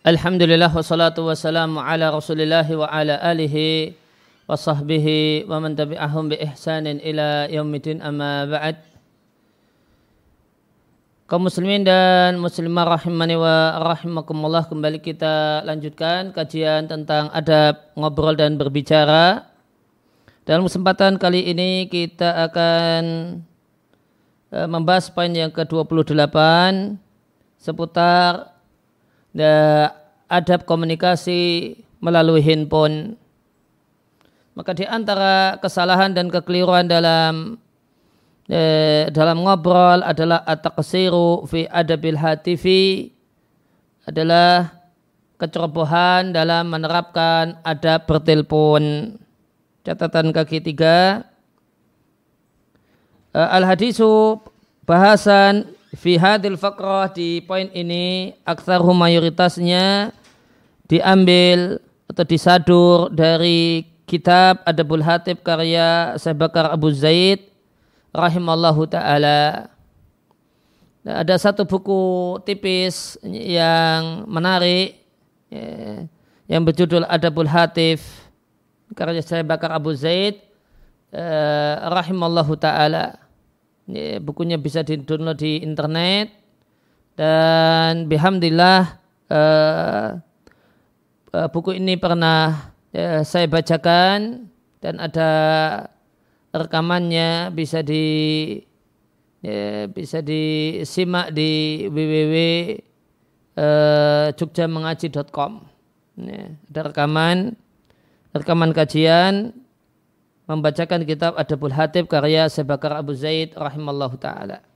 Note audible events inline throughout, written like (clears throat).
Alhamdulillah wassalatu wassalamu ala rasulillah wa ala alihi wa sahbihi wa man tabi'ahum bi ihsanin ila yaumidin amma ba'd. Kaum muslimin dan muslimah rahimani wa rahimakumullah kembali kita lanjutkan kajian tentang adab ngobrol dan berbicara. Dalam kesempatan kali ini kita akan eh, membahas poin yang ke-28 seputar adab komunikasi melalui handphone. Maka di antara kesalahan dan kekeliruan dalam eh, dalam ngobrol adalah at-taqsiru fi adabil hatifi adalah kecerobohan dalam menerapkan adab bertelepon. Catatan kaki tiga. Eh, al-hadisu bahasan fi hadil faqrah di poin ini aksarhum mayoritasnya diambil atau disadur dari kitab Adabul Hatib karya Syekh Bakar Abu Zaid rahimallahu taala. Nah, ada satu buku tipis yang menarik ya, yang berjudul Adabul Hatif karya Syekh Bakar Abu Zaid eh, rahimallahu taala Ya, bukunya bisa di-download di internet. Dan bihamdillah uh, uh, buku ini pernah uh, saya bacakan. Dan ada rekamannya bisa di ya, bisa disimak di www ada rekaman rekaman kajian membacakan kitab Adabul Hatib karya Sebakar Abu Zaid rahimallahu taala.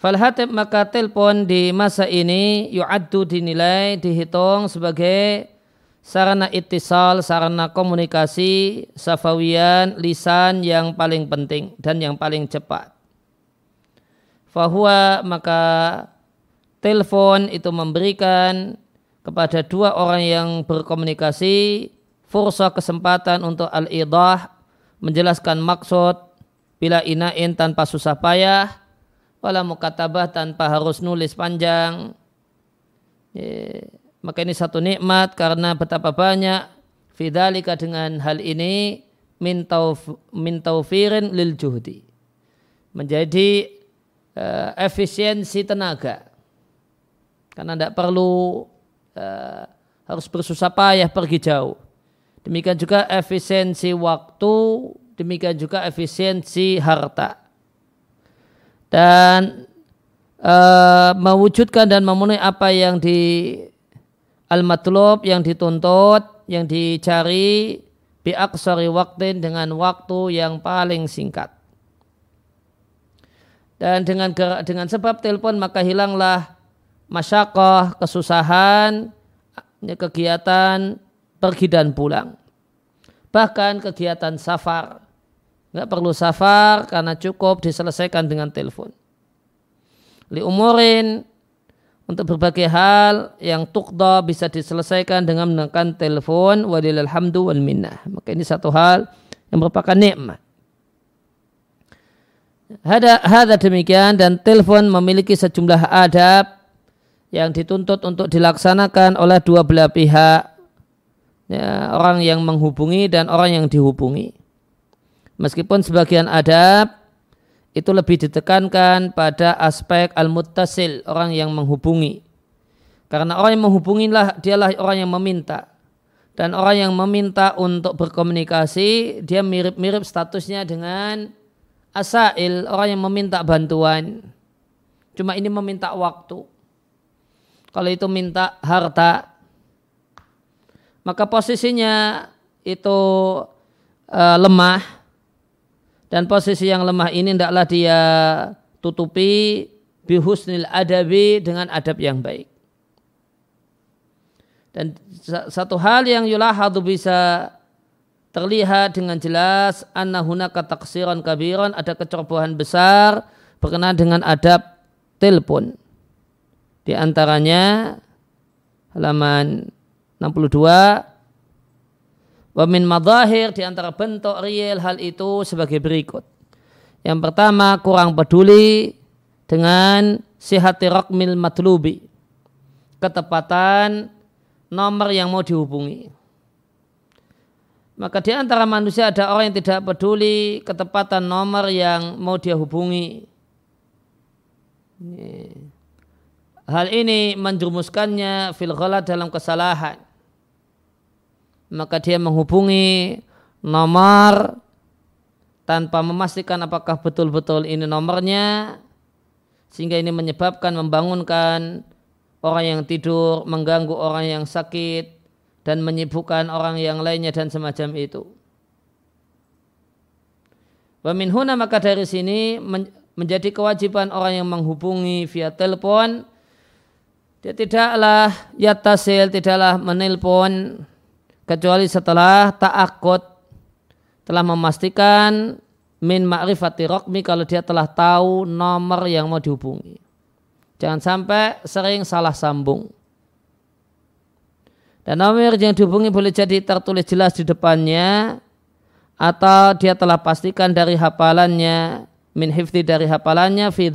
Fal hatib maka telepon di masa ini yu'addu dinilai dihitung sebagai sarana itisal, sarana komunikasi, safawian, lisan yang paling penting dan yang paling cepat. Fahuwa maka telepon itu memberikan kepada dua orang yang berkomunikasi fursa kesempatan untuk al-idah menjelaskan maksud bila inain tanpa susah payah wala mukatabah tanpa harus nulis panjang. Ya, maka ini satu nikmat karena betapa banyak fidalika dengan hal ini min, min taufirin lil juhdi. Menjadi uh, efisiensi tenaga. Karena tidak perlu uh, harus bersusah payah pergi jauh. Demikian juga efisiensi waktu, demikian juga efisiensi harta. Dan uh, mewujudkan dan memenuhi apa yang di al-matlub, yang dituntut, yang dicari bi aksari waktin dengan waktu yang paling singkat. Dan dengan dengan sebab telepon maka hilanglah masyakoh, kesusahan, kegiatan pergi dan pulang. Bahkan kegiatan safar. Nggak perlu safar karena cukup diselesaikan dengan telepon. Li umurin untuk berbagai hal yang tukda bisa diselesaikan dengan menggunakan telepon wadilal hamdu wal minnah. Maka ini satu hal yang merupakan nikmat. Hada, hada demikian dan telepon memiliki sejumlah adab yang dituntut untuk dilaksanakan oleh dua belah pihak. Ya, orang yang menghubungi dan orang yang dihubungi. Meskipun sebagian adab itu lebih ditekankan pada aspek al-muttasil orang yang menghubungi. Karena orang yang menghubungilah dialah orang yang meminta. Dan orang yang meminta untuk berkomunikasi dia mirip-mirip statusnya dengan asail orang yang meminta bantuan. Cuma ini meminta waktu kalau itu minta harta, maka posisinya itu uh, lemah dan posisi yang lemah ini tidaklah dia tutupi bihusnil adabi dengan adab yang baik. Dan satu hal yang yulahadu bisa terlihat dengan jelas anna hunaka taksiran kabiran ada kecerobohan besar berkenaan dengan adab telepon. Di antaranya halaman 62 Wa min madahir di antara bentuk real hal itu sebagai berikut. Yang pertama kurang peduli dengan sihati rokmil matlubi. Ketepatan nomor yang mau dihubungi. Maka di antara manusia ada orang yang tidak peduli ketepatan nomor yang mau dia hubungi. Hal ini menjerumuskannya fil dalam kesalahan. Maka dia menghubungi nomor tanpa memastikan apakah betul-betul ini nomornya sehingga ini menyebabkan membangunkan orang yang tidur, mengganggu orang yang sakit dan menyibukkan orang yang lainnya dan semacam itu. Waminhuna maka dari sini menjadi kewajiban orang yang menghubungi via telepon dia tidaklah yatasil tidaklah menelpon kecuali setelah ta'akut telah memastikan min ma'rifati rokmi kalau dia telah tahu nomor yang mau dihubungi. Jangan sampai sering salah sambung. Dan nomor yang dihubungi boleh jadi tertulis jelas di depannya atau dia telah pastikan dari hafalannya min hifti dari hafalannya fi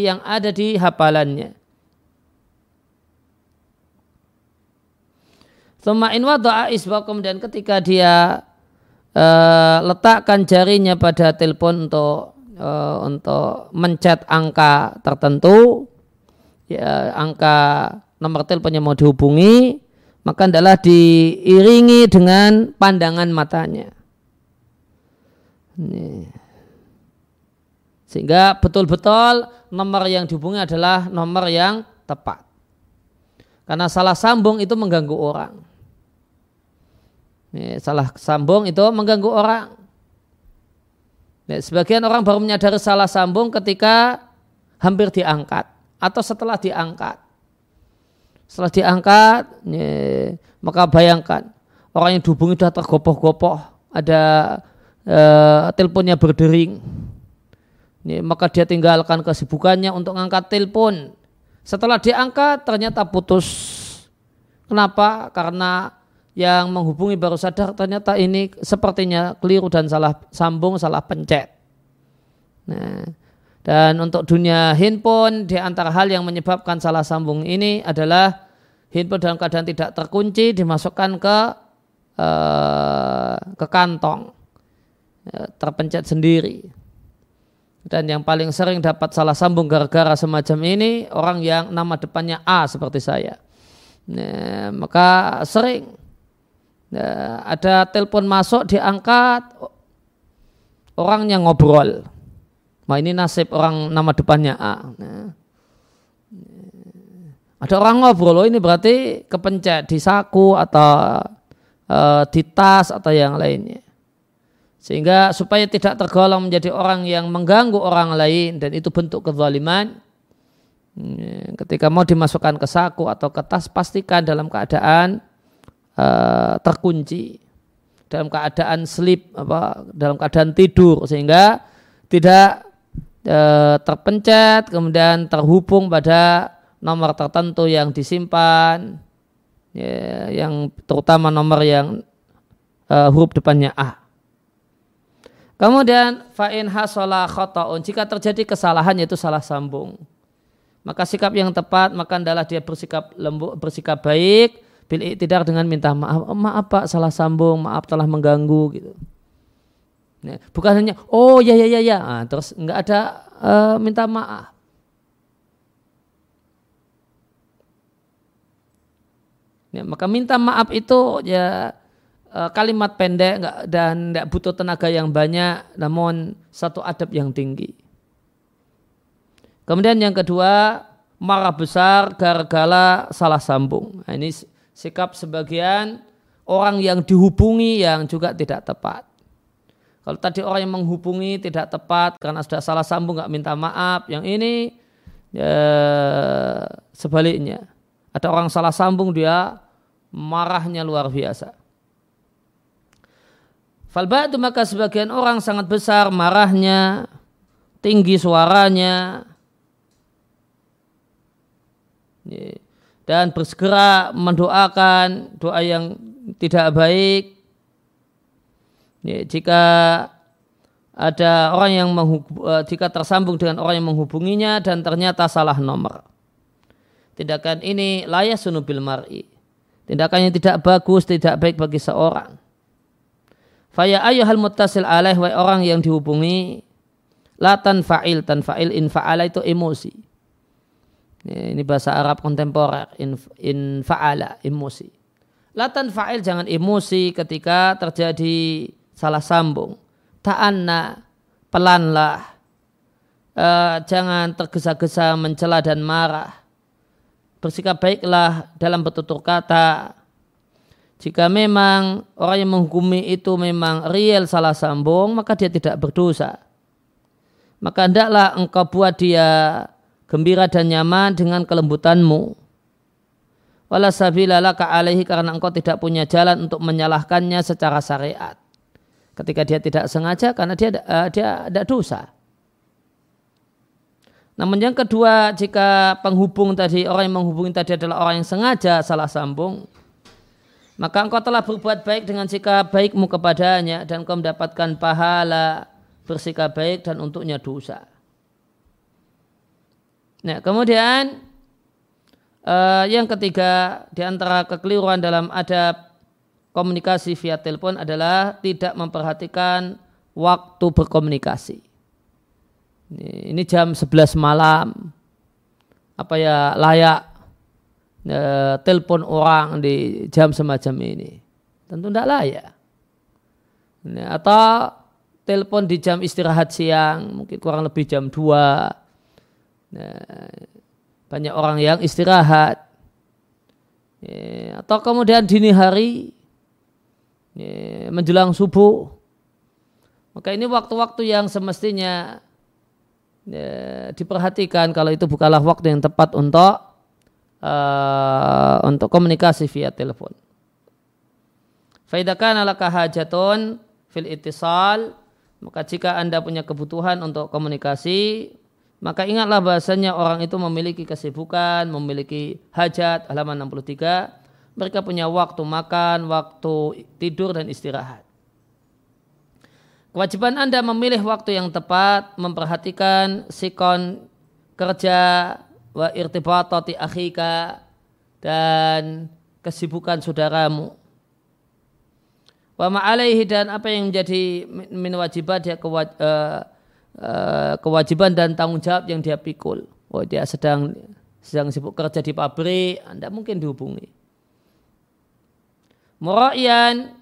yang ada di hafalannya. Thumma in wada'a dan ketika dia uh, letakkan jarinya pada telepon untuk uh, untuk mencet angka tertentu ya angka nomor teleponnya mau dihubungi maka adalah diiringi dengan pandangan matanya. Ini. sehingga betul-betul nomor yang dihubungi adalah nomor yang tepat. Karena salah sambung itu mengganggu orang salah sambung itu mengganggu orang. Sebagian orang baru menyadari salah sambung ketika hampir diangkat atau setelah diangkat. Setelah diangkat, maka bayangkan orang yang dihubungi sudah tergopoh-gopoh, ada uh, teleponnya berdering. Maka dia tinggalkan kesibukannya untuk mengangkat telepon. Setelah diangkat ternyata putus. Kenapa? Karena yang menghubungi baru sadar ternyata ini sepertinya keliru dan salah sambung, salah pencet. Nah, dan untuk dunia handphone di antara hal yang menyebabkan salah sambung ini adalah handphone dalam keadaan tidak terkunci dimasukkan ke uh, ke kantong ya, terpencet sendiri. Dan yang paling sering dapat salah sambung gara-gara semacam ini orang yang nama depannya A seperti saya. Nah, maka sering Ya, ada telepon masuk diangkat orangnya ngobrol. Wah ini nasib orang nama depannya A. Nah. Ada orang ngobrol, oh ini berarti kepencet di saku atau uh, di tas atau yang lainnya. Sehingga supaya tidak tergolong menjadi orang yang mengganggu orang lain dan itu bentuk kezaliman. Ya, ketika mau dimasukkan ke saku atau ke tas pastikan dalam keadaan uh, terkunci dalam keadaan sleep apa dalam keadaan tidur sehingga tidak uh, terpencet kemudian terhubung pada nomor tertentu yang disimpan ya, yang terutama nomor yang uh, huruf depannya A. Kemudian fa'in hasola khotoun jika terjadi kesalahan yaitu salah sambung maka sikap yang tepat maka adalah dia bersikap lembut bersikap baik bil tidak dengan minta maaf. Oh, maaf pak salah sambung maaf telah mengganggu gitu. Ya, bukan hanya oh ya ya ya ya. Nah, terus nggak ada uh, minta maaf. Ya, maka minta maaf itu ya uh, kalimat pendek nggak dan nggak butuh tenaga yang banyak namun satu adab yang tinggi. Kemudian yang kedua marah besar gara-gara salah sambung. Nah, ini sikap sebagian orang yang dihubungi yang juga tidak tepat. Kalau tadi orang yang menghubungi tidak tepat karena sudah salah sambung nggak minta maaf, yang ini ya, sebaliknya. Ada orang salah sambung dia marahnya luar biasa. Falba'du maka sebagian orang sangat besar marahnya, tinggi suaranya. Yeah dan bersegera mendoakan doa yang tidak baik. Ya, jika ada orang yang uh, jika tersambung dengan orang yang menghubunginya dan ternyata salah nomor. Tindakan ini layak sunubil mar'i. Tindakan yang tidak bagus, tidak baik bagi seorang. Faya ayuhal mutasil alaih wa orang yang dihubungi la tanfa'il tanfa'il infa'ala itu emosi. Ini bahasa Arab kontemporer in, in fa'ala emosi. La tanfa'il jangan emosi ketika terjadi salah sambung. Ta'anna pelanlah. Uh, jangan tergesa-gesa mencela dan marah bersikap baiklah dalam bertutur kata. Jika memang orang yang menghukumi itu memang real salah sambung, maka dia tidak berdosa. Maka hendaklah engkau buat dia gembira dan nyaman dengan kelembutanmu. Wala sabila laka alaihi karena engkau tidak punya jalan untuk menyalahkannya secara syariat. Ketika dia tidak sengaja karena dia uh, dia tidak dosa. Namun yang kedua, jika penghubung tadi, orang yang menghubungi tadi adalah orang yang sengaja salah sambung, maka engkau telah berbuat baik dengan sikap baikmu kepadanya dan engkau mendapatkan pahala bersikap baik dan untuknya dosa. Nah, kemudian uh, yang ketiga di antara kekeliruan dalam adab komunikasi via telepon adalah tidak memperhatikan waktu berkomunikasi. Ini jam 11 malam. Apa ya layak e, telepon orang di jam semacam ini? Tentu tidak layak. Ini, atau telepon di jam istirahat siang, mungkin kurang lebih jam 2. Nah, banyak orang yang istirahat. Ya, atau kemudian dini hari ya, menjelang subuh. Maka ini waktu-waktu yang semestinya ya, diperhatikan kalau itu bukanlah waktu yang tepat untuk untuk komunikasi via telepon. Faidakan ala hajatun fil itisal maka jika anda punya kebutuhan untuk komunikasi maka ingatlah bahasanya orang itu memiliki kesibukan, memiliki hajat halaman 63 mereka punya waktu makan, waktu tidur dan istirahat. Kewajiban Anda memilih waktu yang tepat, memperhatikan sikon kerja wa irtibatati akhika dan kesibukan saudaramu. Wa ma'alaihi dan apa yang menjadi min wajibat dia eh, eh, kewajiban dan tanggung jawab yang dia pikul. Oh dia sedang sedang sibuk kerja di pabrik, Anda mungkin dihubungi. Mura'ian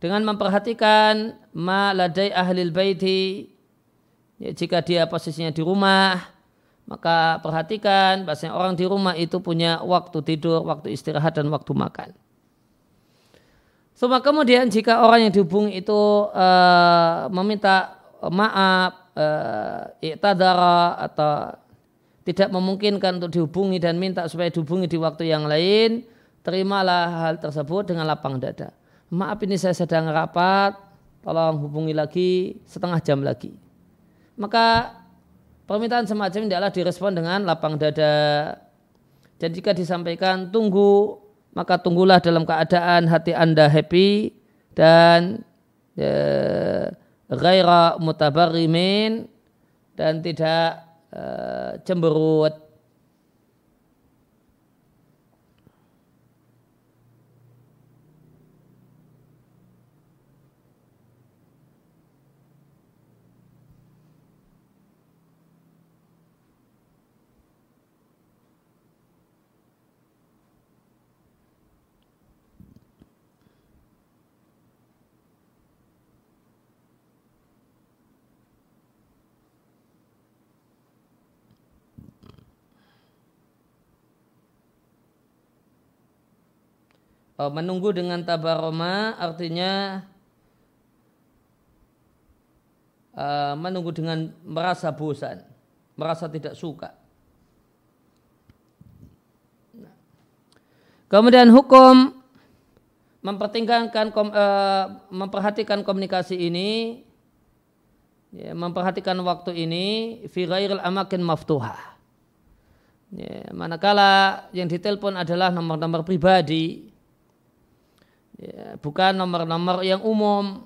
dengan memperhatikan ma ladai baiti ya, jika dia posisinya di rumah maka perhatikan bahasanya orang di rumah itu punya waktu tidur, waktu istirahat dan waktu makan. Semua kemudian jika orang yang dihubungi itu uh, meminta maaf, uh, atau tidak memungkinkan untuk dihubungi dan minta supaya dihubungi di waktu yang lain, terimalah hal tersebut dengan lapang dada maaf ini saya sedang rapat, tolong hubungi lagi setengah jam lagi. Maka permintaan semacam ini adalah direspon dengan lapang dada. Dan jika disampaikan tunggu, maka tunggulah dalam keadaan hati Anda happy dan ya, gaira mutabarimin dan tidak uh, cemberut menunggu dengan tabaroma artinya uh, menunggu dengan merasa bosan, merasa tidak suka. Nah. Kemudian hukum uh, memperhatikan komunikasi ini ya, memperhatikan waktu ini fi ghairil amakin maftuhah. Ya, manakala yang ditelepon adalah nomor-nomor pribadi, ya, bukan nomor-nomor yang umum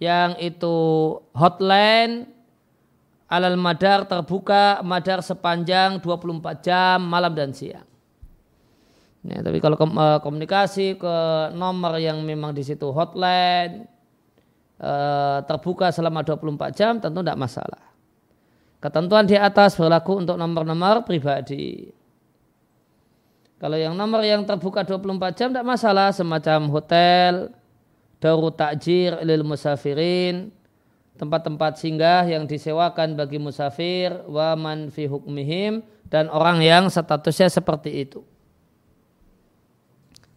yang itu hotline alal madar terbuka madar sepanjang 24 jam malam dan siang. Ya, tapi kalau eh, komunikasi ke nomor yang memang di situ hotline eh, terbuka selama 24 jam tentu tidak masalah. Ketentuan di atas berlaku untuk nomor-nomor pribadi. Kalau yang nomor yang terbuka 24 jam tidak masalah semacam hotel, darut takjir lil musafirin, tempat-tempat singgah yang disewakan bagi musafir wa man fi hukmihim dan orang yang statusnya seperti itu.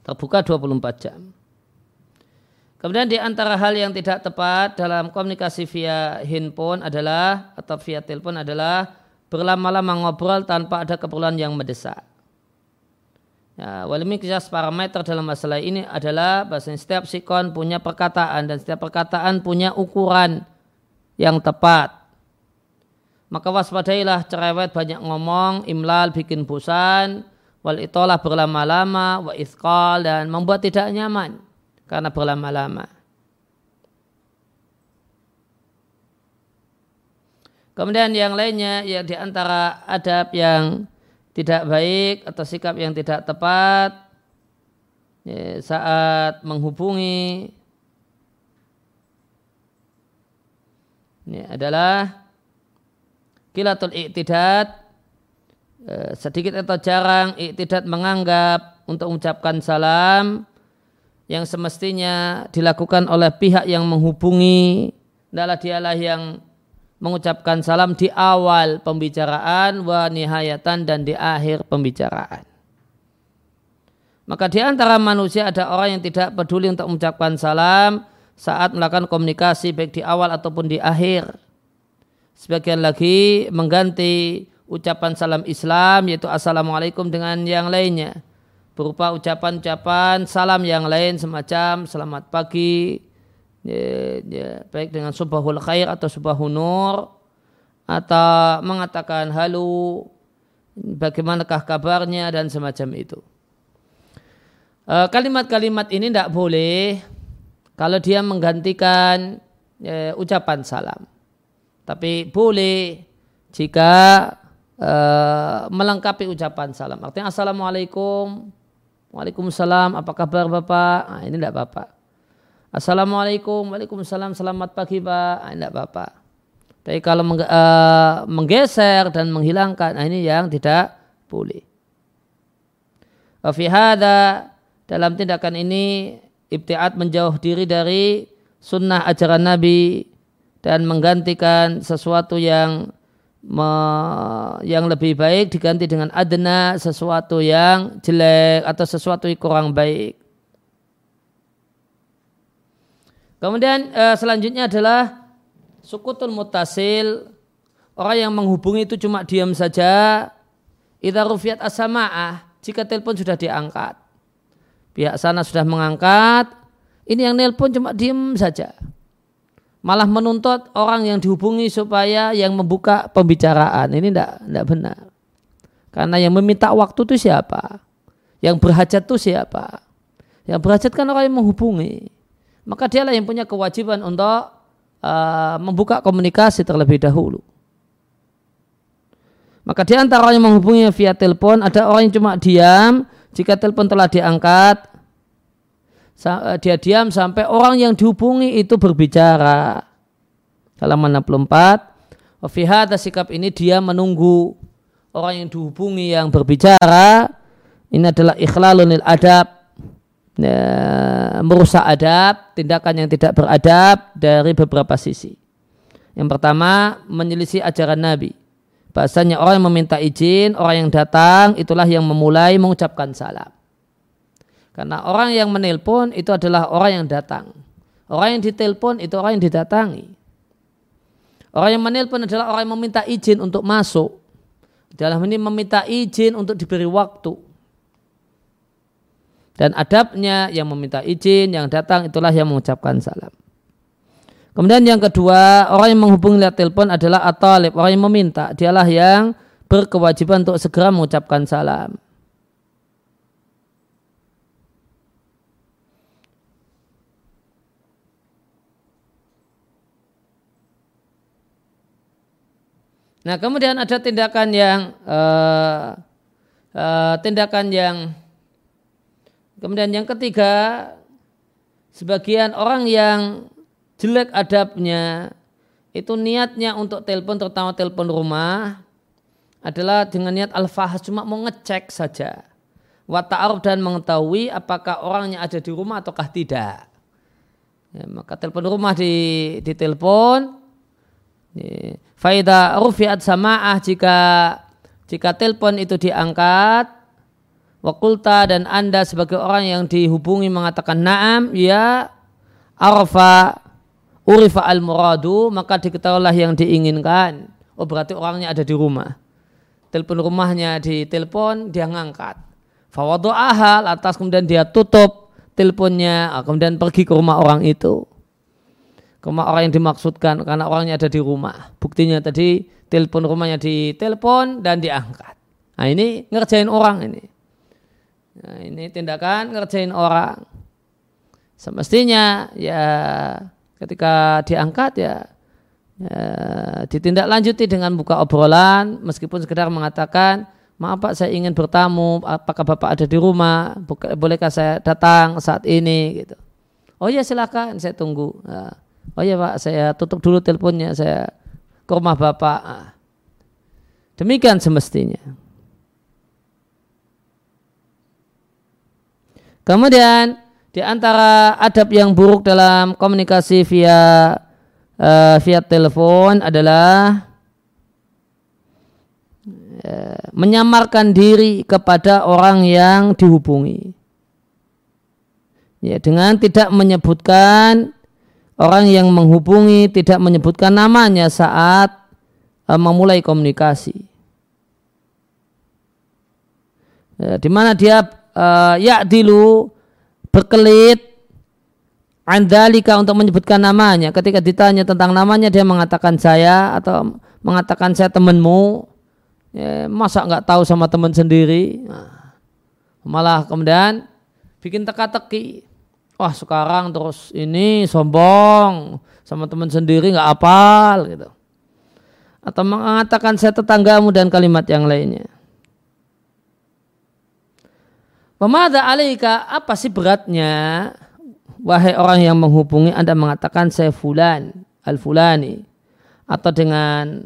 Terbuka 24 jam. Kemudian di antara hal yang tidak tepat dalam komunikasi via handphone adalah atau via telepon adalah berlama-lama ngobrol tanpa ada keperluan yang mendesak. Ya, walimikjas parameter dalam masalah ini adalah bahasa setiap sikon punya perkataan dan setiap perkataan punya ukuran yang tepat. Maka waspadailah cerewet banyak ngomong, imlal bikin bosan, wal itolah berlama-lama, wa iskal dan membuat tidak nyaman karena berlama-lama. Kemudian yang lainnya yang di antara adab yang tidak baik atau sikap yang tidak tepat ya, saat menghubungi ini adalah kilatul iktidat eh, sedikit atau jarang iktidat menganggap untuk mengucapkan salam yang semestinya dilakukan oleh pihak yang menghubungi. Adalah dialah yang mengucapkan salam di awal pembicaraan wa nihayatan dan di akhir pembicaraan. Maka di antara manusia ada orang yang tidak peduli untuk mengucapkan salam saat melakukan komunikasi baik di awal ataupun di akhir. Sebagian lagi mengganti ucapan salam Islam yaitu Assalamualaikum dengan yang lainnya berupa ucapan-ucapan salam yang lain semacam selamat pagi ya, ya, baik dengan subahul khair atau subahul nur atau mengatakan halo bagaimanakah kabarnya? dan semacam itu. E, kalimat-kalimat ini tidak boleh kalau dia menggantikan ya, ucapan salam. Tapi boleh jika uh, melengkapi ucapan salam. Artinya assalamualaikum. Waalaikumsalam, apa kabar Bapak? Nah, ini tidak Bapak. Assalamualaikum, Waalaikumsalam, selamat pagi Pak. Nah, Bapak. Tapi kalau mengge uh, menggeser dan menghilangkan, nah ini yang tidak boleh. Wafihada dalam tindakan ini ibtiat menjauh diri dari sunnah ajaran Nabi dan menggantikan sesuatu yang yang lebih baik diganti dengan adna sesuatu yang jelek atau sesuatu yang kurang baik. Kemudian eh, selanjutnya adalah sukutul mutasil orang yang menghubungi itu cuma diam saja. Idza rufiat asamaah jika telepon sudah diangkat. Pihak sana sudah mengangkat, ini yang nelpon cuma diam saja malah menuntut orang yang dihubungi supaya yang membuka pembicaraan. Ini tidak tidak benar. Karena yang meminta waktu itu siapa? Yang berhajat itu siapa? Yang berhajat kan orang yang menghubungi. Maka dialah yang punya kewajiban untuk uh, membuka komunikasi terlebih dahulu. Maka di antara orang yang menghubungi via telepon ada orang yang cuma diam jika telepon telah diangkat Eh, dia diam sampai orang yang dihubungi itu berbicara. Halaman 64. Wafihata sikap ini dia menunggu orang yang dihubungi yang berbicara. Ini adalah ikhlalunil adab. Ya, merusak adab, tindakan yang tidak beradab dari beberapa sisi. Yang pertama, menyelisih ajaran Nabi. Bahasanya orang yang meminta izin, orang yang datang, itulah yang memulai mengucapkan salam. Karena orang yang menelpon itu adalah orang yang datang. Orang yang ditelepon itu orang yang didatangi. Orang yang menelpon adalah orang yang meminta izin untuk masuk. Dalam ini meminta izin untuk diberi waktu. Dan adabnya yang meminta izin, yang datang itulah yang mengucapkan salam. Kemudian yang kedua, orang yang menghubungi lewat telepon adalah atalib, orang yang meminta. Dialah yang berkewajiban untuk segera mengucapkan salam. Nah, kemudian ada tindakan yang uh, uh, tindakan yang kemudian yang ketiga sebagian orang yang jelek adabnya itu niatnya untuk telepon terutama telepon rumah adalah dengan niat al-fahas cuma mau ngecek saja. Wa dan mengetahui apakah orangnya ada di rumah ataukah tidak. Ya, maka telepon rumah di ditelepon. Ya, Faida rufiat samaah jika jika telepon itu diangkat wakulta dan anda sebagai orang yang dihubungi mengatakan naam ya arfa urifa al muradu maka diketahuilah yang diinginkan. Oh berarti orangnya ada di rumah. Telepon rumahnya di telepon dia ngangkat. Fawadu ahal atas kemudian dia tutup teleponnya ah, kemudian pergi ke rumah orang itu. Ke rumah orang yang dimaksudkan karena orangnya ada di rumah. Buktinya tadi telepon rumahnya di telepon dan diangkat. Nah ini ngerjain orang ini nah, ini tindakan ngerjain orang. Semestinya ya ketika diangkat ya ya, ditindaklanjuti dengan buka obrolan meskipun sekedar mengatakan maaf pak saya ingin bertamu apakah bapak ada di rumah? Bolehkah saya datang saat ini? Gitu. Oh ya silakan saya tunggu. Nah, oh ya pak saya tutup dulu teleponnya saya ke rumah bapak. Nah, demikian semestinya kemudian di antara adab yang buruk dalam komunikasi via uh, via telepon adalah uh, menyamarkan diri kepada orang yang dihubungi. Ya, dengan tidak menyebutkan orang yang menghubungi tidak menyebutkan namanya saat uh, memulai komunikasi. Ya, di mana dia uh, ya dilu berkelit Andalika untuk menyebutkan namanya. Ketika ditanya tentang namanya dia mengatakan saya atau mengatakan saya temanmu. Ya, masa nggak tahu sama teman sendiri? Nah, malah kemudian bikin teka-teki. Wah sekarang terus ini sombong sama teman sendiri nggak apal gitu. Atau mengatakan saya tetanggamu dan kalimat yang lainnya. Pemada alika apa sih beratnya wahai orang yang menghubungi Anda mengatakan saya fulan, al-fulani atau dengan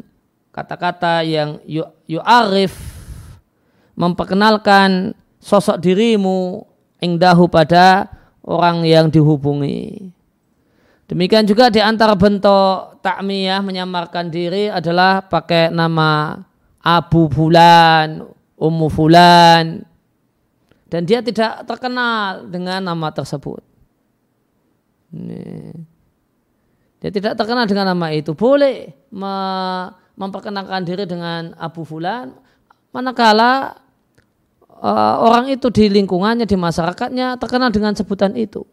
kata-kata yang yu'arif memperkenalkan sosok dirimu ingdahu pada orang yang dihubungi. Demikian juga di antara bentuk takmiyah menyamarkan diri adalah pakai nama Abu Fulan, Ummu Fulan. Dan dia tidak terkenal dengan nama tersebut. Dia tidak terkenal dengan nama itu. Boleh memperkenalkan diri dengan Abu Fulan. Manakala uh, orang itu di lingkungannya, di masyarakatnya terkenal dengan sebutan itu.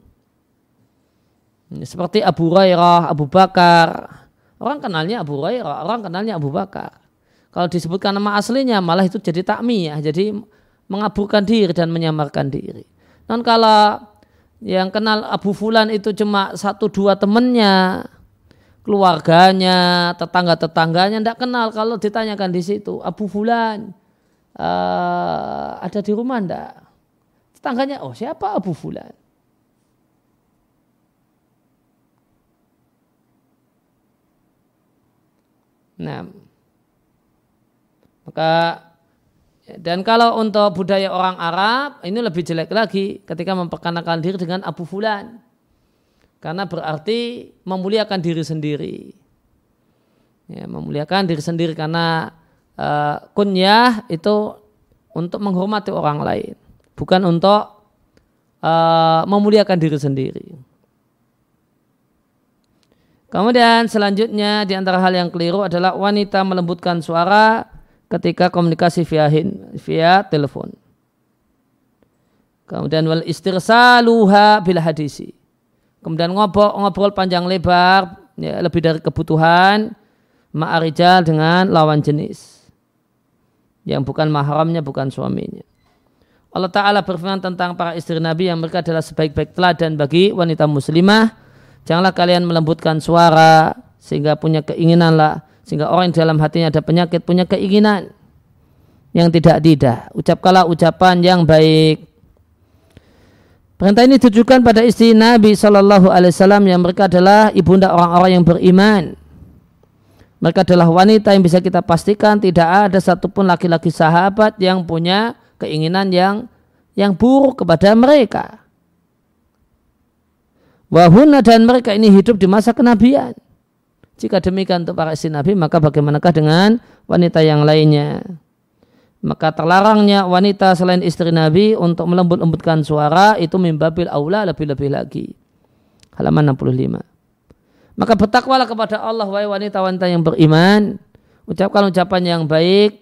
Seperti Abu Hurairah, Abu Bakar. Orang kenalnya Abu Hurairah, orang kenalnya Abu Bakar. Kalau disebutkan nama aslinya malah itu jadi takmiyah, jadi mengaburkan diri dan menyamarkan diri. Non kalau yang kenal Abu Fulan itu cuma satu dua temennya, keluarganya, tetangga-tetangganya tidak kenal kalau ditanyakan di situ Abu Fulan uh, ada di rumah ndak? Tetangganya, oh siapa Abu Fulan? Nah, maka dan kalau untuk budaya orang Arab, ini lebih jelek lagi ketika memperkenalkan diri dengan Abu Fulan. Karena berarti memuliakan diri sendiri. Ya, memuliakan diri sendiri karena uh, kunyah itu untuk menghormati orang lain. Bukan untuk uh, memuliakan diri sendiri. Kemudian selanjutnya di antara hal yang keliru adalah wanita melembutkan suara ketika komunikasi via via telepon. Kemudian wal istirsaluha bil hadisi. Kemudian ngobrol, ngobrol panjang lebar ya, lebih dari kebutuhan ma'arijal dengan lawan jenis yang bukan mahramnya bukan suaminya. Allah Ta'ala berfirman tentang para istri Nabi yang mereka adalah sebaik-baik teladan bagi wanita muslimah. Janganlah kalian melembutkan suara sehingga punya keinginanlah Sehingga orang yang dalam hatinya ada penyakit punya keinginan yang tidak-tidak. Ucapkanlah ucapan yang baik. Perintah ini ditujukan pada istri Nabi Shallallahu Alaihi Wasallam yang mereka adalah ibunda orang-orang yang beriman. Mereka adalah wanita yang bisa kita pastikan tidak ada satupun laki-laki sahabat yang punya keinginan yang yang buruk kepada mereka. Wahuna dan mereka ini hidup di masa kenabian. Jika demikian untuk para istri Nabi, maka bagaimanakah dengan wanita yang lainnya? Maka terlarangnya wanita selain istri Nabi untuk melembut-lembutkan suara itu mimbabil aula lebih-lebih lagi. Halaman 65. Maka bertakwalah kepada Allah wahai wanita-wanita yang beriman. Ucapkan ucapan yang baik.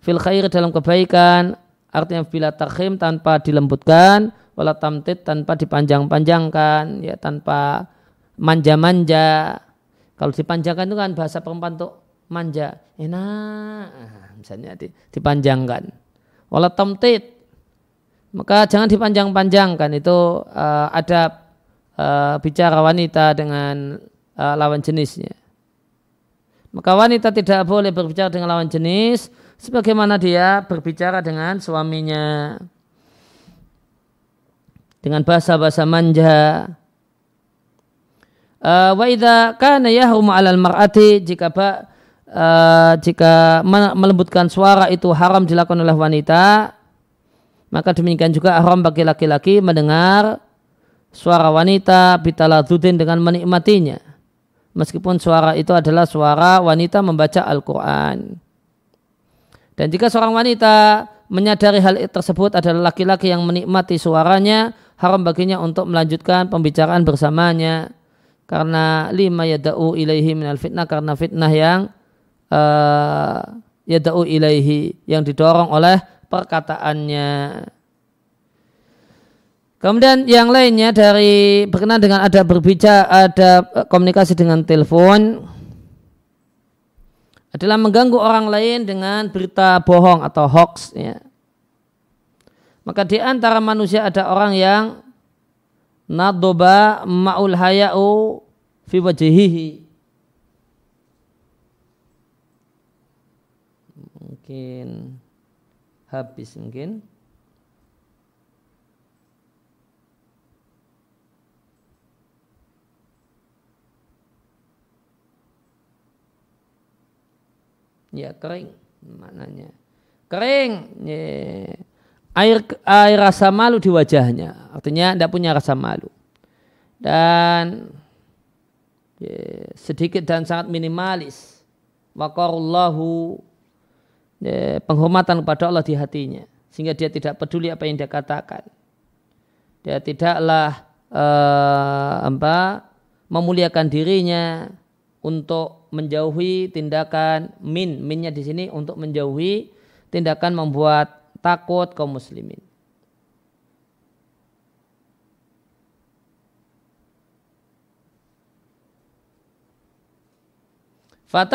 Fil khair dalam kebaikan. Artinya bila takhim tanpa dilembutkan wala tamtid tanpa dipanjang-panjangkan ya tanpa manja-manja kalau dipanjangkan itu kan bahasa perempuan untuk manja. Enak. Misalnya dipanjangkan. Wala tamtid maka jangan dipanjang-panjangkan. Itu uh, ada uh, bicara wanita dengan uh, lawan jenisnya. Maka wanita tidak boleh berbicara dengan lawan jenis sebagaimana dia berbicara dengan suaminya. Dengan bahasa-bahasa manja. Uh, wa idza kana yahrumu 'alal mar'ati jika ba, uh, jika melembutkan suara itu haram dilakukan oleh wanita maka demikian juga haram bagi laki-laki mendengar suara wanita bitaladudin dengan menikmatinya. Meskipun suara itu adalah suara wanita membaca Al-Quran. Dan jika seorang wanita menyadari hal tersebut adalah laki-laki yang menikmati suaranya haram baginya untuk melanjutkan pembicaraan bersamanya karena lima yada'u ilaihi minal fitnah karena fitnah yang uh, yada'u ilaihi yang didorong oleh perkataannya. Kemudian yang lainnya dari berkenaan dengan ada berbicara, ada komunikasi dengan telepon adalah mengganggu orang lain dengan berita bohong atau hoax. Ya. Maka di antara manusia ada orang yang nadoba ma'ul haya'u fi wajhihi. Mungkin habis mungkin. Ya kering maknanya. Kering. Yeah air air rasa malu di wajahnya. Artinya tidak punya rasa malu. Dan ya, sedikit dan sangat minimalis. Wakarullahu ya, penghormatan kepada Allah di hatinya. Sehingga dia tidak peduli apa yang dia katakan. Dia tidaklah uh, apa, memuliakan dirinya untuk menjauhi tindakan min. Minnya di sini untuk menjauhi tindakan membuat takut kaum muslimin.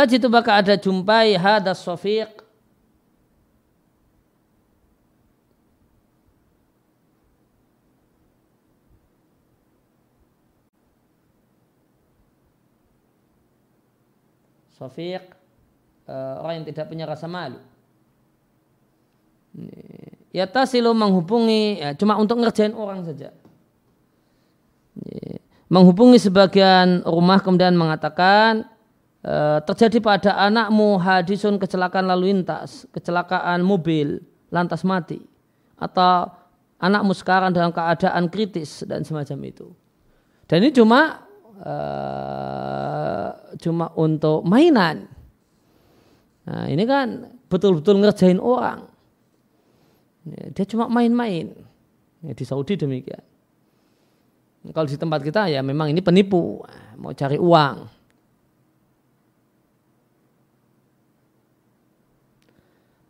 Jitu baka ada jumpai hadas sofiq Sofiq uh, orang yang tidak punya rasa malu Ya tasilu menghubungi ya, cuma untuk ngerjain orang saja. Menghubungi sebagian rumah kemudian mengatakan terjadi pada anakmu hadisun kecelakaan lalu lintas, kecelakaan mobil lantas mati atau anakmu sekarang dalam keadaan kritis dan semacam itu. Dan ini cuma uh, cuma untuk mainan. Nah, ini kan betul-betul ngerjain orang. Dia cuma main-main. Ya, di Saudi demikian. Kalau di tempat kita ya memang ini penipu, mau cari uang.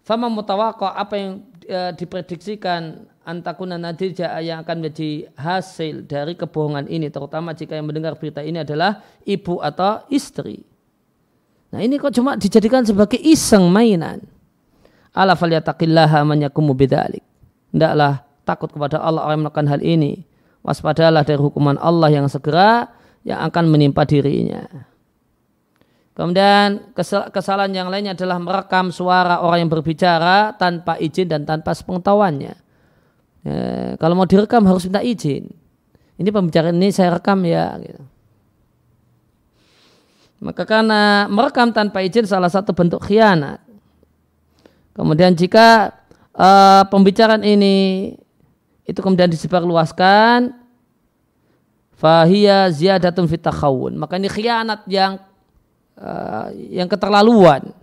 Fama mutawako apa yang e, diprediksikan antakuna nadija yang akan menjadi hasil dari kebohongan ini terutama jika yang mendengar berita ini adalah ibu atau istri. Nah ini kok cuma dijadikan sebagai iseng mainan. Ala falyataqillaha man yakumu bidzalik. Hendaklah takut kepada Allah orang yang melakukan hal ini. Waspadalah dari hukuman Allah yang segera yang akan menimpa dirinya. Kemudian kesalahan yang lainnya adalah merekam suara orang yang berbicara tanpa izin dan tanpa sepengetahuannya. Ya, kalau mau direkam harus minta izin. Ini pembicaraan ini saya rekam ya. Gitu. Maka karena merekam tanpa izin salah satu bentuk khianat. Kemudian jika uh, pembicaraan ini itu kemudian disebarluaskan, fahiyya ziyadatun fitakhawun. Maka ini khianat yang uh, yang keterlaluan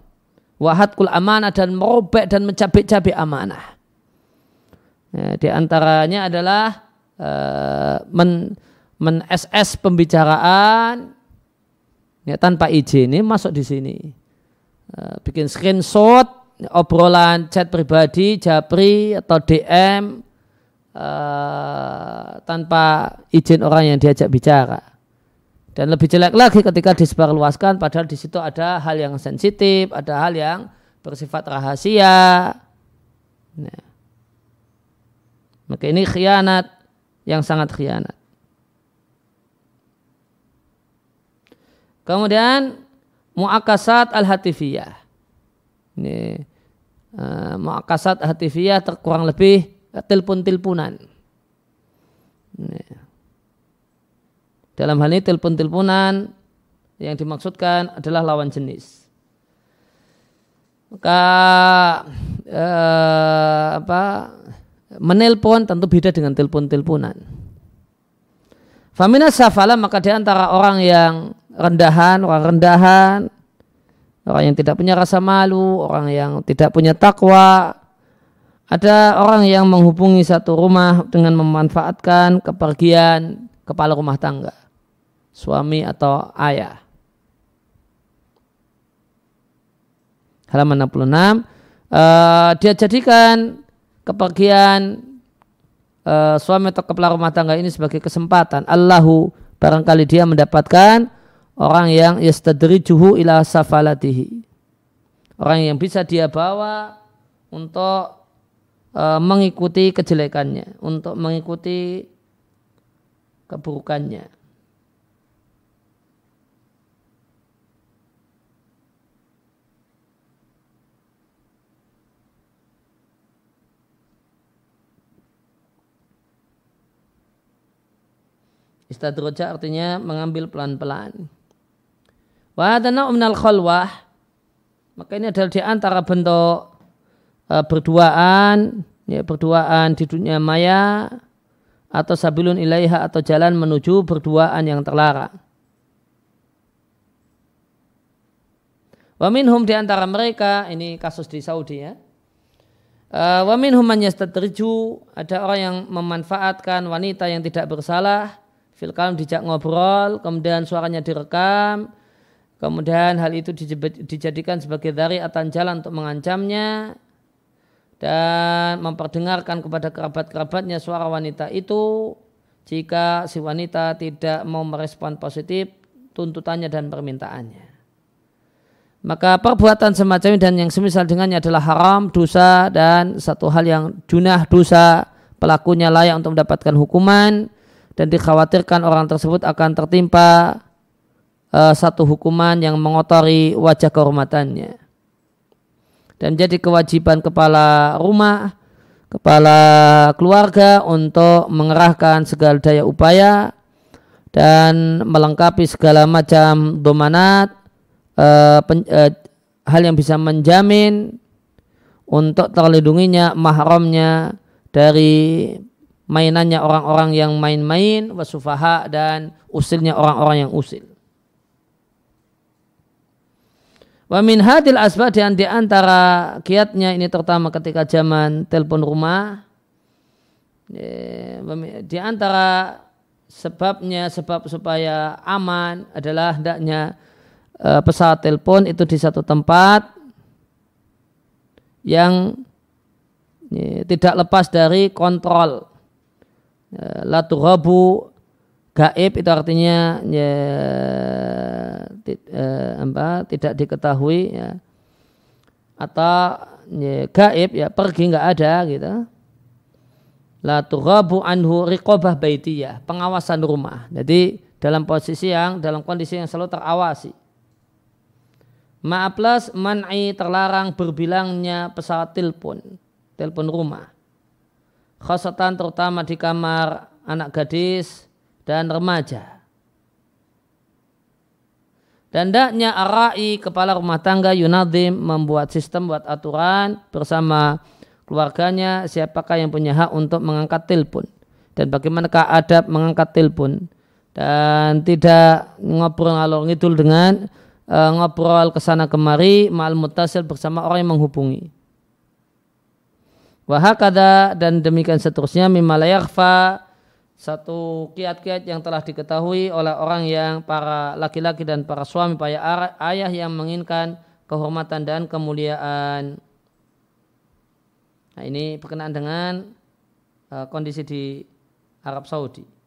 kul amanah dan merobek dan mencabik-cabik amanah. Ya, di antaranya adalah uh, men, men SS pembicaraan ya, tanpa izin ini masuk di sini. Uh, bikin screenshot obrolan chat pribadi, japri atau DM uh, tanpa izin orang yang diajak bicara. Dan lebih jelek lagi ketika disebarluaskan padahal di situ ada hal yang sensitif, ada hal yang bersifat rahasia. Nah. Maka ini khianat yang sangat khianat. Kemudian muakasat al-hatifiyah. Ini uh, muakasat hatifiyah terkurang lebih telepon-teleponan. Nah. Dalam hal ini telepon-teleponan yang dimaksudkan adalah lawan jenis. Maka eh, apa menelpon tentu beda dengan telepon-teleponan. Famina safala maka di antara orang yang rendahan, orang rendahan, orang yang tidak punya rasa malu, orang yang tidak punya takwa, ada orang yang menghubungi satu rumah dengan memanfaatkan kepergian kepala rumah tangga suami atau ayah. Halaman 66 uh, eh, dia jadikan kepergian uh, suami atau kepala rumah tangga ini sebagai kesempatan. Allahu barangkali dia mendapatkan orang yang yastadrijuhu ila safalatihi. Orang yang bisa dia bawa untuk uh, mengikuti kejelekannya, untuk mengikuti keburukannya. Istadroja artinya mengambil pelan-pelan. Wa minal khalwah. Maka ini adalah di antara bentuk uh, berduaan, ya, berduaan di dunia maya atau sabilun ilaiha atau jalan menuju berduaan yang terlarang. Wa minhum di antara mereka, ini kasus di Saudi ya. Uh, wa minhum man ada orang yang memanfaatkan wanita yang tidak bersalah Filkam dijak ngobrol, kemudian suaranya direkam, kemudian hal itu dijadikan sebagai dari atan jalan untuk mengancamnya dan memperdengarkan kepada kerabat-kerabatnya suara wanita itu jika si wanita tidak mau merespon positif tuntutannya dan permintaannya. Maka perbuatan semacam ini dan yang semisal dengannya adalah haram, dosa dan satu hal yang junah dosa pelakunya layak untuk mendapatkan hukuman dan dikhawatirkan orang tersebut akan tertimpa uh, satu hukuman yang mengotori wajah kehormatannya. Dan jadi kewajiban kepala rumah, kepala keluarga untuk mengerahkan segala daya upaya dan melengkapi segala macam domanat uh, pen, uh, hal yang bisa menjamin untuk terlindunginya mahramnya dari mainannya orang-orang yang main-main, wasufaha dan usilnya orang-orang yang usil. Wa min hadil asbab di antara kiatnya ini terutama ketika zaman telepon rumah di antara sebabnya sebab supaya aman adalah hendaknya uh, pesawat telepon itu di satu tempat yang tidak lepas dari kontrol Ya, la tughabu gaib itu artinya ya, eh, apa, tidak diketahui ya. atau ya, gaib ya pergi nggak ada gitu la tughabu anhu riqabah baitiyah pengawasan rumah jadi dalam posisi yang dalam kondisi yang selalu terawasi Ma plus man'i terlarang berbilangnya pesawat telepon, telepon rumah. Khasatan terutama di kamar anak gadis dan remaja. Dan daknya arai kepala rumah tangga Yunadim membuat sistem buat aturan bersama keluarganya siapakah yang punya hak untuk mengangkat telepon dan bagaimanakah adab mengangkat telepon dan tidak ngobrol ngalor ngidul dengan uh, ngobrol ke sana kemari mal mutasil bersama orang yang menghubungi. Wahakada dan demikian seterusnya mimalayakfa satu kiat-kiat yang telah diketahui oleh orang yang para laki-laki dan para suami para ayah yang menginginkan kehormatan dan kemuliaan. Nah, ini berkenaan dengan uh, kondisi di Arab Saudi.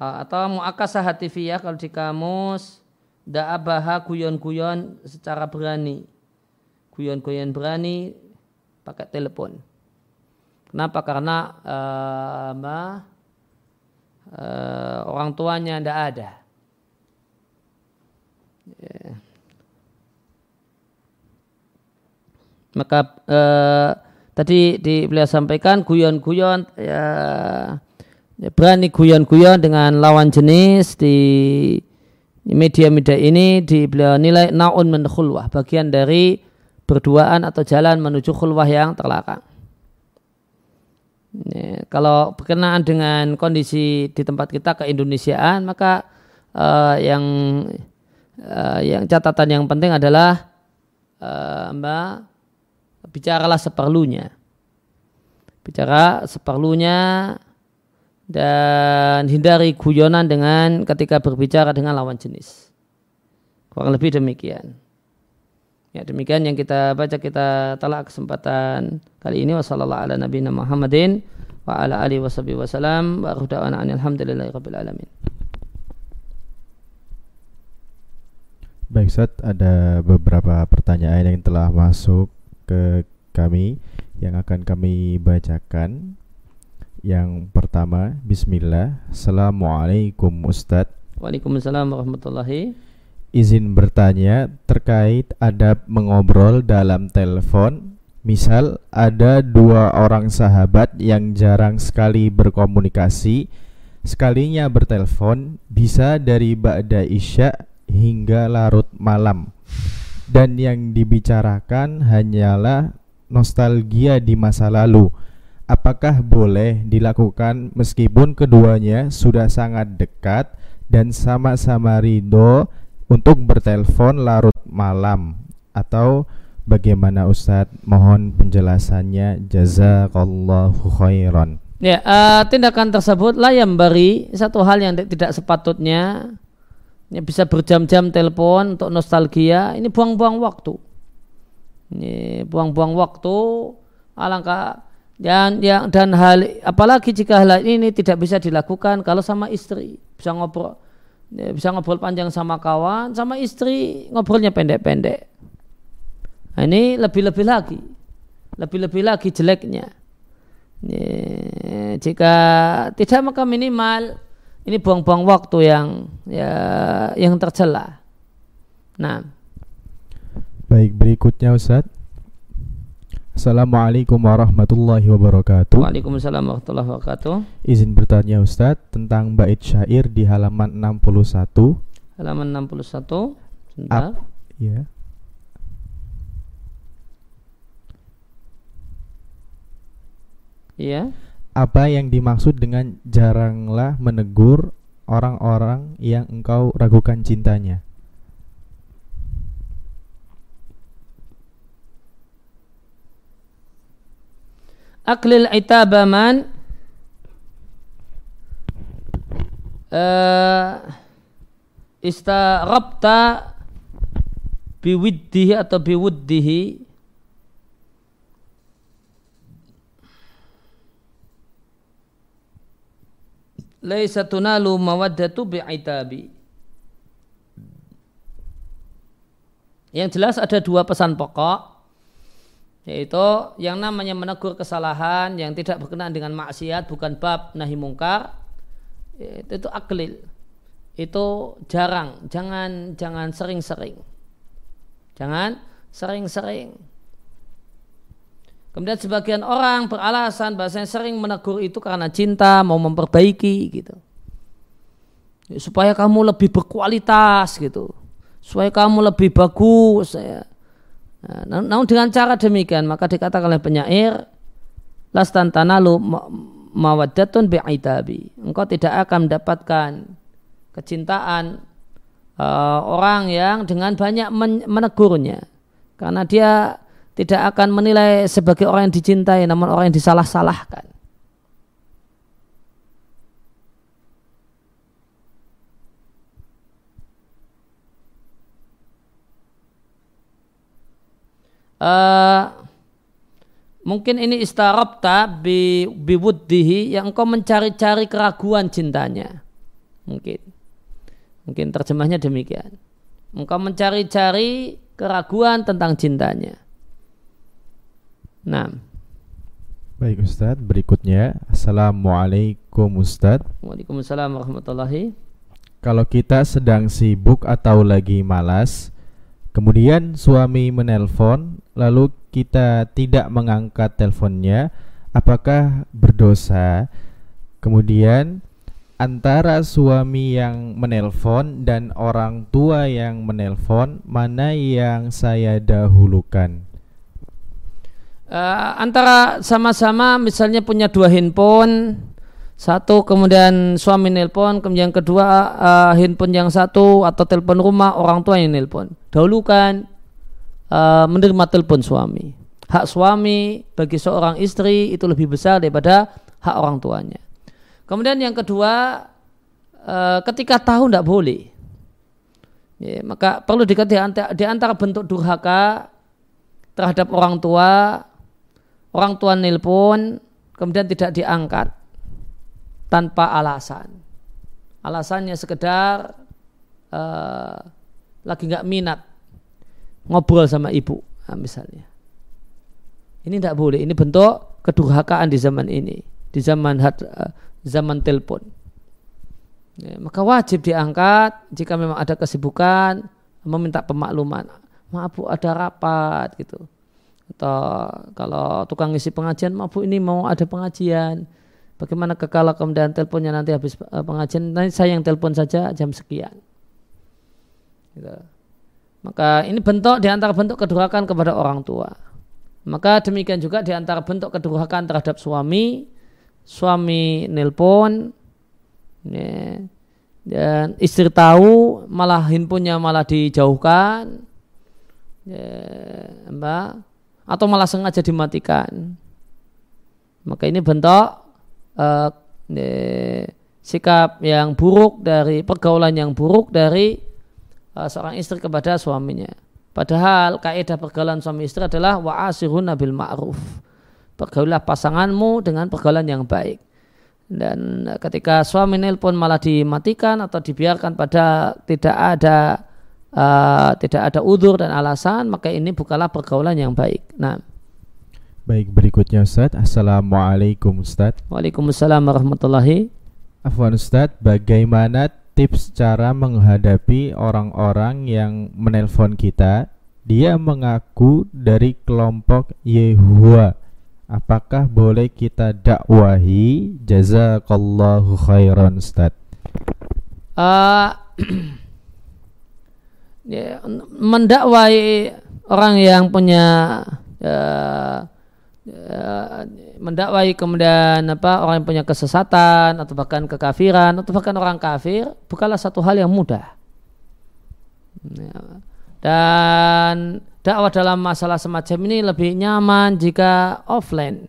Atau muakasah hatifiyah kalau di kamus da'abaha guyon-guyon secara berani. Guyon-guyon berani pakai telepon. Kenapa? Karena uh, uh, orang tuanya tidak ada. Yeah. maka uh, tadi di beliau sampaikan guyon-guyon Ya, berani guyon-guyon dengan lawan jenis di media-media ini di beliau nilai naun min khulwah, bagian dari berduaan atau jalan menuju khulwah yang terlarang. Ya, kalau berkenaan dengan kondisi di tempat kita ke Indonesiaan maka uh, yang uh, yang catatan yang penting adalah uh, mbak bicaralah seperlunya bicara seperlunya dan hindari guyonan dengan ketika berbicara dengan lawan jenis. Kurang lebih demikian. Ya demikian yang kita baca kita telah kesempatan kali ini wasallallahu ala nabiyina Muhammadin wa ala alihi washabihi alamin. Baik Ustaz, ada beberapa pertanyaan yang telah masuk ke kami yang akan kami bacakan. Yang pertama, Bismillah. Assalamualaikum Ustadz. Waalaikumsalam warahmatullahi. Izin bertanya terkait adab mengobrol dalam telepon. Misal ada dua orang sahabat yang jarang sekali berkomunikasi, sekalinya bertelepon bisa dari ba'da isya hingga larut malam. Dan yang dibicarakan hanyalah nostalgia di masa lalu apakah boleh dilakukan meskipun keduanya sudah sangat dekat dan sama-sama ridho untuk bertelepon larut malam? Atau bagaimana Ustadz? Mohon penjelasannya. Jazakallahu khairan. Ya uh, tindakan tersebut layam bari satu hal yang tidak sepatutnya. Ya, bisa berjam-jam telepon untuk nostalgia. Ini buang-buang waktu. Ini buang-buang waktu. Alangkah dan yang dan hal apalagi jika hal ini tidak bisa dilakukan kalau sama istri. Bisa ngobrol ya, bisa ngobrol panjang sama kawan sama istri ngobrolnya pendek-pendek. Nah, ini lebih-lebih lagi lebih-lebih lagi jeleknya. Ya, jika tidak maka minimal ini buang-buang waktu yang ya yang tercela. Nah. Baik berikutnya Ustadz Assalamualaikum warahmatullahi wabarakatuh. Waalaikumsalam warahmatullahi wabarakatuh. Izin bertanya Ustadz tentang bait syair di halaman 61. Halaman 61. Sebentar. Ap, ya. Iya. Apa yang dimaksud dengan jaranglah menegur orang-orang yang engkau ragukan cintanya? Aklil itaba man uh, istarabta biwiddihi atau biwuddihi. Laisa tunalu mawaddatu bi'itabi. Yang jelas ada dua pesan pokok yaitu yang namanya menegur kesalahan yang tidak berkenaan dengan maksiat bukan bab nahi mungkar itu, itu aklil. Itu jarang. Jangan jangan sering-sering. Jangan sering-sering. Kemudian sebagian orang beralasan bahasanya sering menegur itu karena cinta mau memperbaiki gitu. Supaya kamu lebih berkualitas gitu. Supaya kamu lebih bagus ya Nah, namun dengan cara demikian maka dikatakan oleh penyair lastan tanalu mawaddatun bi'itabi. Engkau tidak akan mendapatkan kecintaan uh, orang yang dengan banyak menegurnya. Karena dia tidak akan menilai sebagai orang yang dicintai namun orang yang disalah-salahkan. Uh, mungkin ini istarabta bi biwuddihi yang engkau mencari-cari keraguan cintanya. Mungkin. Mungkin terjemahnya demikian. Engkau mencari-cari keraguan tentang cintanya. Nah baik Ustadz berikutnya Assalamualaikum Ustadz Waalaikumsalam warahmatullahi. Kalau kita sedang sibuk atau lagi malas Kemudian suami menelpon, lalu kita tidak mengangkat teleponnya, apakah berdosa? Kemudian antara suami yang menelpon dan orang tua yang menelpon, mana yang saya dahulukan? Uh, antara sama-sama misalnya punya dua handphone satu kemudian suami nelpon kemudian kedua uh, handphone yang satu atau telepon rumah orang tua yang nelpon dahulukan uh, menerima telepon suami. Hak suami bagi seorang istri itu lebih besar daripada hak orang tuanya. Kemudian yang kedua uh, ketika tahu tidak boleh. Ya, maka perlu dikatakan di antara bentuk durhaka terhadap orang tua orang tua nelpon kemudian tidak diangkat tanpa alasan. Alasannya sekedar uh, lagi nggak minat ngobrol sama ibu, nah, misalnya. Ini tidak boleh. Ini bentuk kedurhakaan di zaman ini, di zaman uh, zaman telepon. Ya, maka wajib diangkat jika memang ada kesibukan meminta pemakluman. Maaf bu ada rapat gitu. Atau kalau tukang isi pengajian, maaf bu ini mau ada pengajian Bagaimana kalau kemudian teleponnya nanti habis eh, pengajian, nanti saya yang telepon saja jam sekian. Gitu. Maka ini bentuk di antara bentuk kedurhakaan kepada orang tua. Maka demikian juga di antara bentuk kedurhakaan terhadap suami, suami nelpon, ya, dan istri tahu malah handphonenya malah dijauhkan, ya, mbak, atau malah sengaja dimatikan. Maka ini bentuk uh, sikap yang buruk dari pergaulan yang buruk dari seorang istri kepada suaminya. Padahal kaidah pergaulan suami istri adalah wa'asirun nabil ma'ruf. Pergaulah pasanganmu dengan pergaulan yang baik. Dan ketika suami nelpon malah dimatikan atau dibiarkan pada tidak ada uh, tidak ada udur dan alasan, maka ini bukanlah pergaulan yang baik. Nah, Baik, berikutnya Ustaz. Assalamualaikum Ustaz. Waalaikumsalam warahmatullahi. Afwan Ustaz, bagaimana tips cara menghadapi orang-orang yang menelpon kita? Dia mengaku dari kelompok Yehua. Apakah boleh kita dakwahi? Jazakallahu khairan Ustaz. (clears throat) Uh, mendakwai orang yang punya uh, mendakwai kemudian apa orang yang punya kesesatan atau bahkan kekafiran atau bahkan orang kafir bukanlah satu hal yang mudah. Ya. Dan dakwah dalam masalah semacam ini lebih nyaman jika offline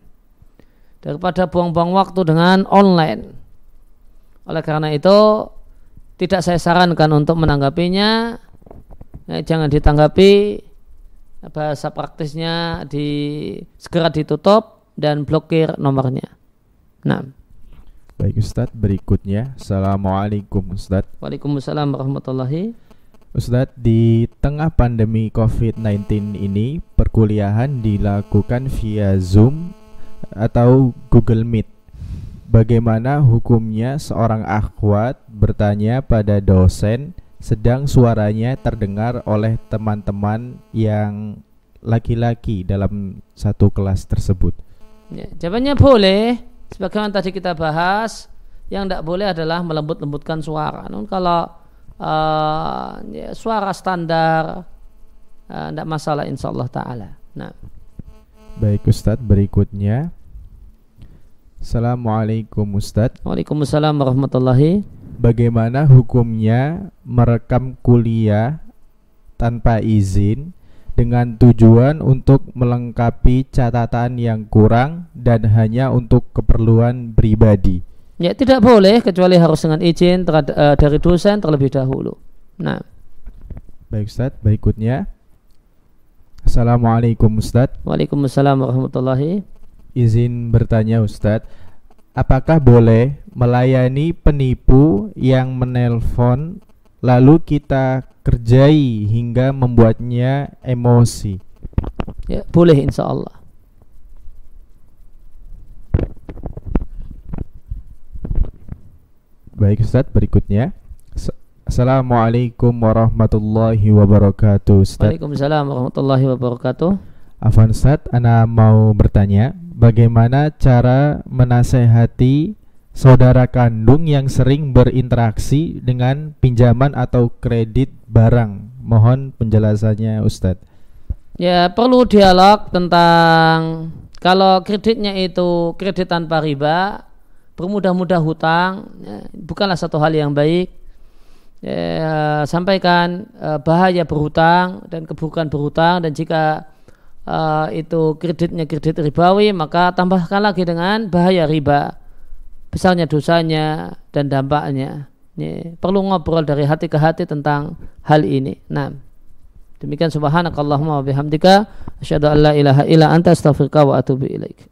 daripada buang-buang waktu dengan online. Oleh karena itu tidak saya sarankan untuk menanggapinya. Ya, jangan ditanggapi bahasa praktisnya di segera ditutup dan blokir nomornya. Nah. Baik Ustadz, berikutnya Assalamualaikum Ustadz Waalaikumsalam warahmatullahi Ustadz, di tengah pandemi COVID-19 ini, perkuliahan dilakukan via Zoom atau Google Meet. Bagaimana hukumnya seorang akhwat bertanya pada dosen sedang suaranya terdengar oleh teman-teman yang laki-laki dalam satu kelas tersebut? Ya, jawabannya boleh. Sebagaimana tadi kita bahas, yang tidak boleh adalah melembut-lembutkan suara. Namun kalau uh, ya, suara standar tidak uh, masalah insya Allah taala. Nah. Baik Ustadz berikutnya Assalamualaikum Ustadz Waalaikumsalam warahmatullahi Bagaimana hukumnya merekam kuliah tanpa izin dengan tujuan untuk melengkapi catatan yang kurang dan hanya untuk keperluan pribadi Ya tidak boleh kecuali harus dengan izin uh, dari dosen terlebih dahulu. Nah. Baik Ustaz, berikutnya. Assalamualaikum Ustaz. Waalaikumsalam warahmatullahi. Izin bertanya Ustaz, apakah boleh melayani penipu yang menelpon lalu kita kerjai hingga membuatnya emosi? Ya, boleh insya Allah. Baik Ustaz, berikutnya. Assalamualaikum warahmatullahi wabarakatuh Ustaz. Waalaikumsalam warahmatullahi wabarakatuh. Afan Ustaz, Ana mau bertanya, bagaimana cara menasehati saudara kandung yang sering berinteraksi dengan pinjaman atau kredit barang? Mohon penjelasannya Ustaz. Ya, perlu dialog tentang kalau kreditnya itu kredit tanpa riba, bermudah-mudah hutang ya, bukanlah satu hal yang baik ya, sampaikan uh, bahaya berhutang dan keburukan berhutang dan jika uh, itu kreditnya kredit ribawi maka tambahkan lagi dengan bahaya riba. Besarnya dosanya dan dampaknya. Ya, perlu ngobrol dari hati ke hati tentang hal ini. Nah demikian subhanakallahumma wa bihamdika asyhadu an la ilaha illa anta astaghfiruka wa atubu ilaik